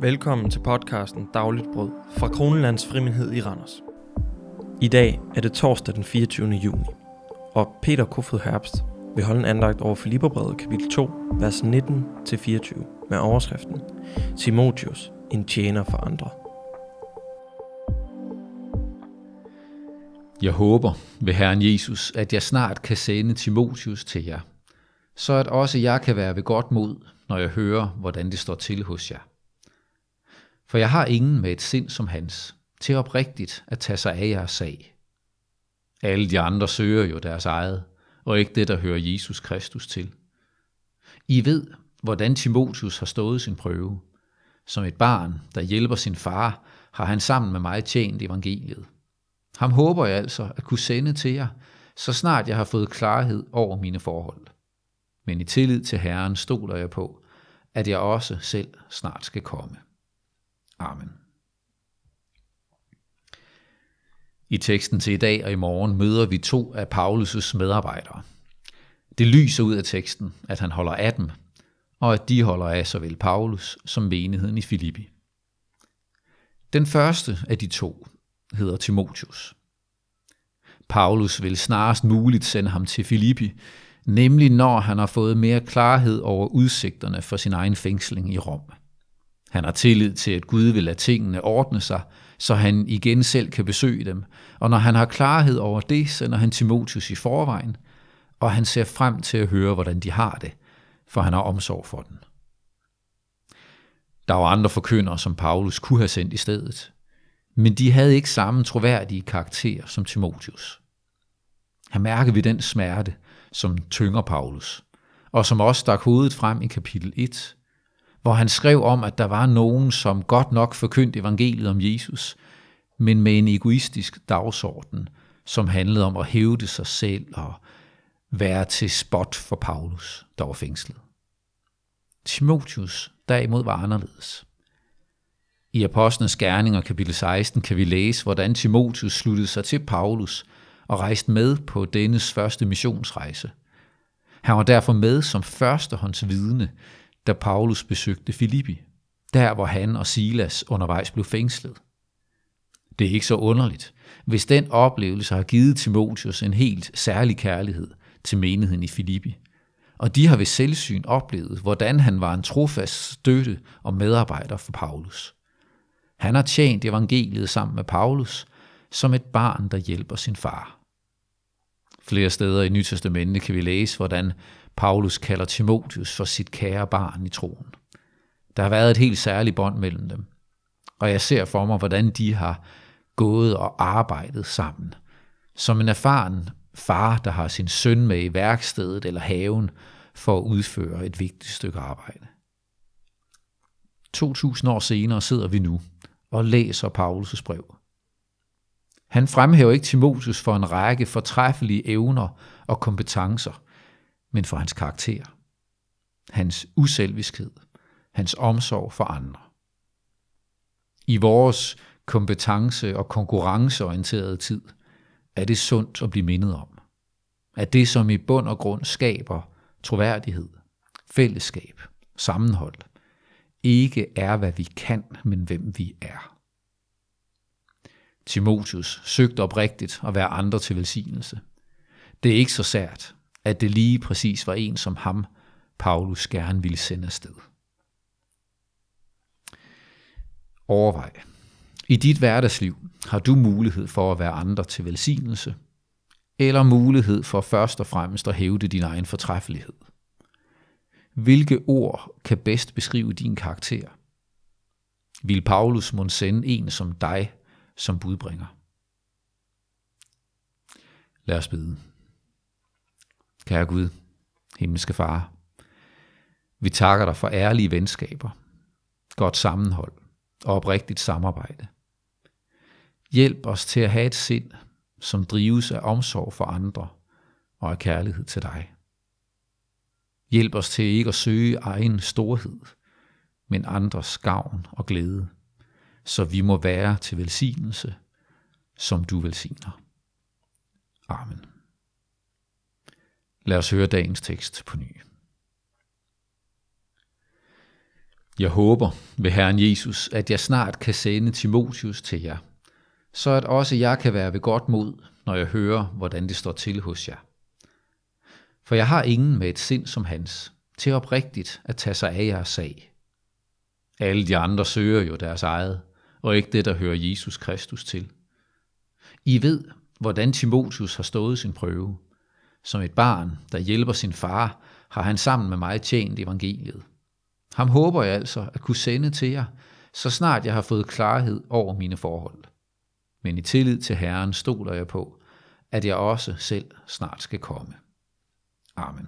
Velkommen til podcasten Dagligt Brød fra Kronelands Frimindhed i Randers. I dag er det torsdag den 24. juni, og Peter Kofod Herbst vil holde en andagt over Filipperbrevet kapitel 2, vers 19-24 med overskriften Timotius, en tjener for andre. Jeg håber ved Herren Jesus, at jeg snart kan sende Timotius til jer, så at også jeg kan være ved godt mod, når jeg hører, hvordan det står til hos jer. For jeg har ingen med et sind som hans, til oprigtigt at tage sig af jeres sag. Alle de andre søger jo deres eget, og ikke det, der hører Jesus Kristus til. I ved, hvordan Timotius har stået sin prøve. Som et barn, der hjælper sin far, har han sammen med mig tjent evangeliet. Ham håber jeg altså at kunne sende til jer, så snart jeg har fået klarhed over mine forhold. Men i tillid til Herren stoler jeg på, at jeg også selv snart skal komme. Amen. I teksten til i dag og i morgen møder vi to af Paulus' medarbejdere. Det lyser ud af teksten, at han holder af dem, og at de holder af såvel Paulus som menigheden i Filippi. Den første af de to hedder Timotius. Paulus vil snarest muligt sende ham til Filippi, nemlig når han har fået mere klarhed over udsigterne for sin egen fængsling i Rom. Han har tillid til, at Gud vil lade tingene ordne sig, så han igen selv kan besøge dem. Og når han har klarhed over det, sender han Timotius i forvejen, og han ser frem til at høre, hvordan de har det, for han har omsorg for dem. Der var andre forkyndere, som Paulus kunne have sendt i stedet, men de havde ikke samme troværdige karakter som Timotius. Her mærker vi den smerte, som tynger Paulus, og som også stak hovedet frem i kapitel 1, hvor han skrev om, at der var nogen, som godt nok forkyndte evangeliet om Jesus, men med en egoistisk dagsorden, som handlede om at hævde sig selv og være til spot for Paulus, der var fængslet. Timotius derimod var anderledes. I Apostlenes Gerninger kapitel 16 kan vi læse, hvordan Timotius sluttede sig til Paulus og rejste med på dennes første missionsrejse. Han var derfor med som førstehåndsvidne vidne da Paulus besøgte Filippi, der hvor han og Silas undervejs blev fængslet. Det er ikke så underligt, hvis den oplevelse har givet Timotius en helt særlig kærlighed til menigheden i Filippi. Og de har ved selvsyn oplevet, hvordan han var en trofast støtte og medarbejder for Paulus. Han har tjent evangeliet sammen med Paulus som et barn, der hjælper sin far. Flere steder i Nytestamentet kan vi læse, hvordan Paulus kalder Timotius for sit kære barn i troen. Der har været et helt særligt bånd mellem dem. Og jeg ser for mig, hvordan de har gået og arbejdet sammen. Som en erfaren far, der har sin søn med i værkstedet eller haven for at udføre et vigtigt stykke arbejde. 2000 år senere sidder vi nu og læser Paulus' brev. Han fremhæver ikke Timotius for en række fortræffelige evner og kompetencer, men for hans karakter, hans uselviskhed, hans omsorg for andre. I vores kompetence- og konkurrenceorienterede tid er det sundt at blive mindet om. At det, som i bund og grund skaber troværdighed, fællesskab, sammenhold, ikke er, hvad vi kan, men hvem vi er. Timotius søgte oprigtigt at være andre til velsignelse. Det er ikke så sært, at det lige præcis var en som ham, Paulus gerne ville sende afsted. Overvej. I dit hverdagsliv har du mulighed for at være andre til velsignelse, eller mulighed for først og fremmest at hævde din egen fortræffelighed. Hvilke ord kan bedst beskrive din karakter? Vil Paulus må sende en som dig som budbringer? Lad os bede. Kære Gud, himmelske Far, vi takker dig for ærlige venskaber, godt sammenhold og oprigtigt samarbejde. Hjælp os til at have et sind, som drives af omsorg for andre og af kærlighed til dig. Hjælp os til ikke at søge egen storhed, men andres gavn og glæde, så vi må være til velsignelse, som du velsigner. Amen. Lad os høre dagens tekst på ny. Jeg håber ved Herren Jesus, at jeg snart kan sende Timotius til jer, så at også jeg kan være ved godt mod, når jeg hører, hvordan det står til hos jer. For jeg har ingen med et sind som hans, til oprigtigt at tage sig af jeres sag. Alle de andre søger jo deres eget, og ikke det, der hører Jesus Kristus til. I ved, hvordan Timotius har stået sin prøve. Som et barn, der hjælper sin far, har han sammen med mig tjent evangeliet. Ham håber jeg altså at kunne sende til jer, så snart jeg har fået klarhed over mine forhold. Men i tillid til Herren stoler jeg på, at jeg også selv snart skal komme. Amen.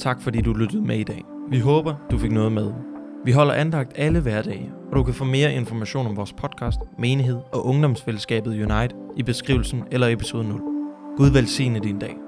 Tak fordi du lyttede med i dag. Vi håber, du fik noget med. Vi holder andagt alle hverdage, og du kan få mere information om vores podcast, menighed og ungdomsfællesskabet Unite i beskrivelsen eller episode 0. Gud velsigne din dag.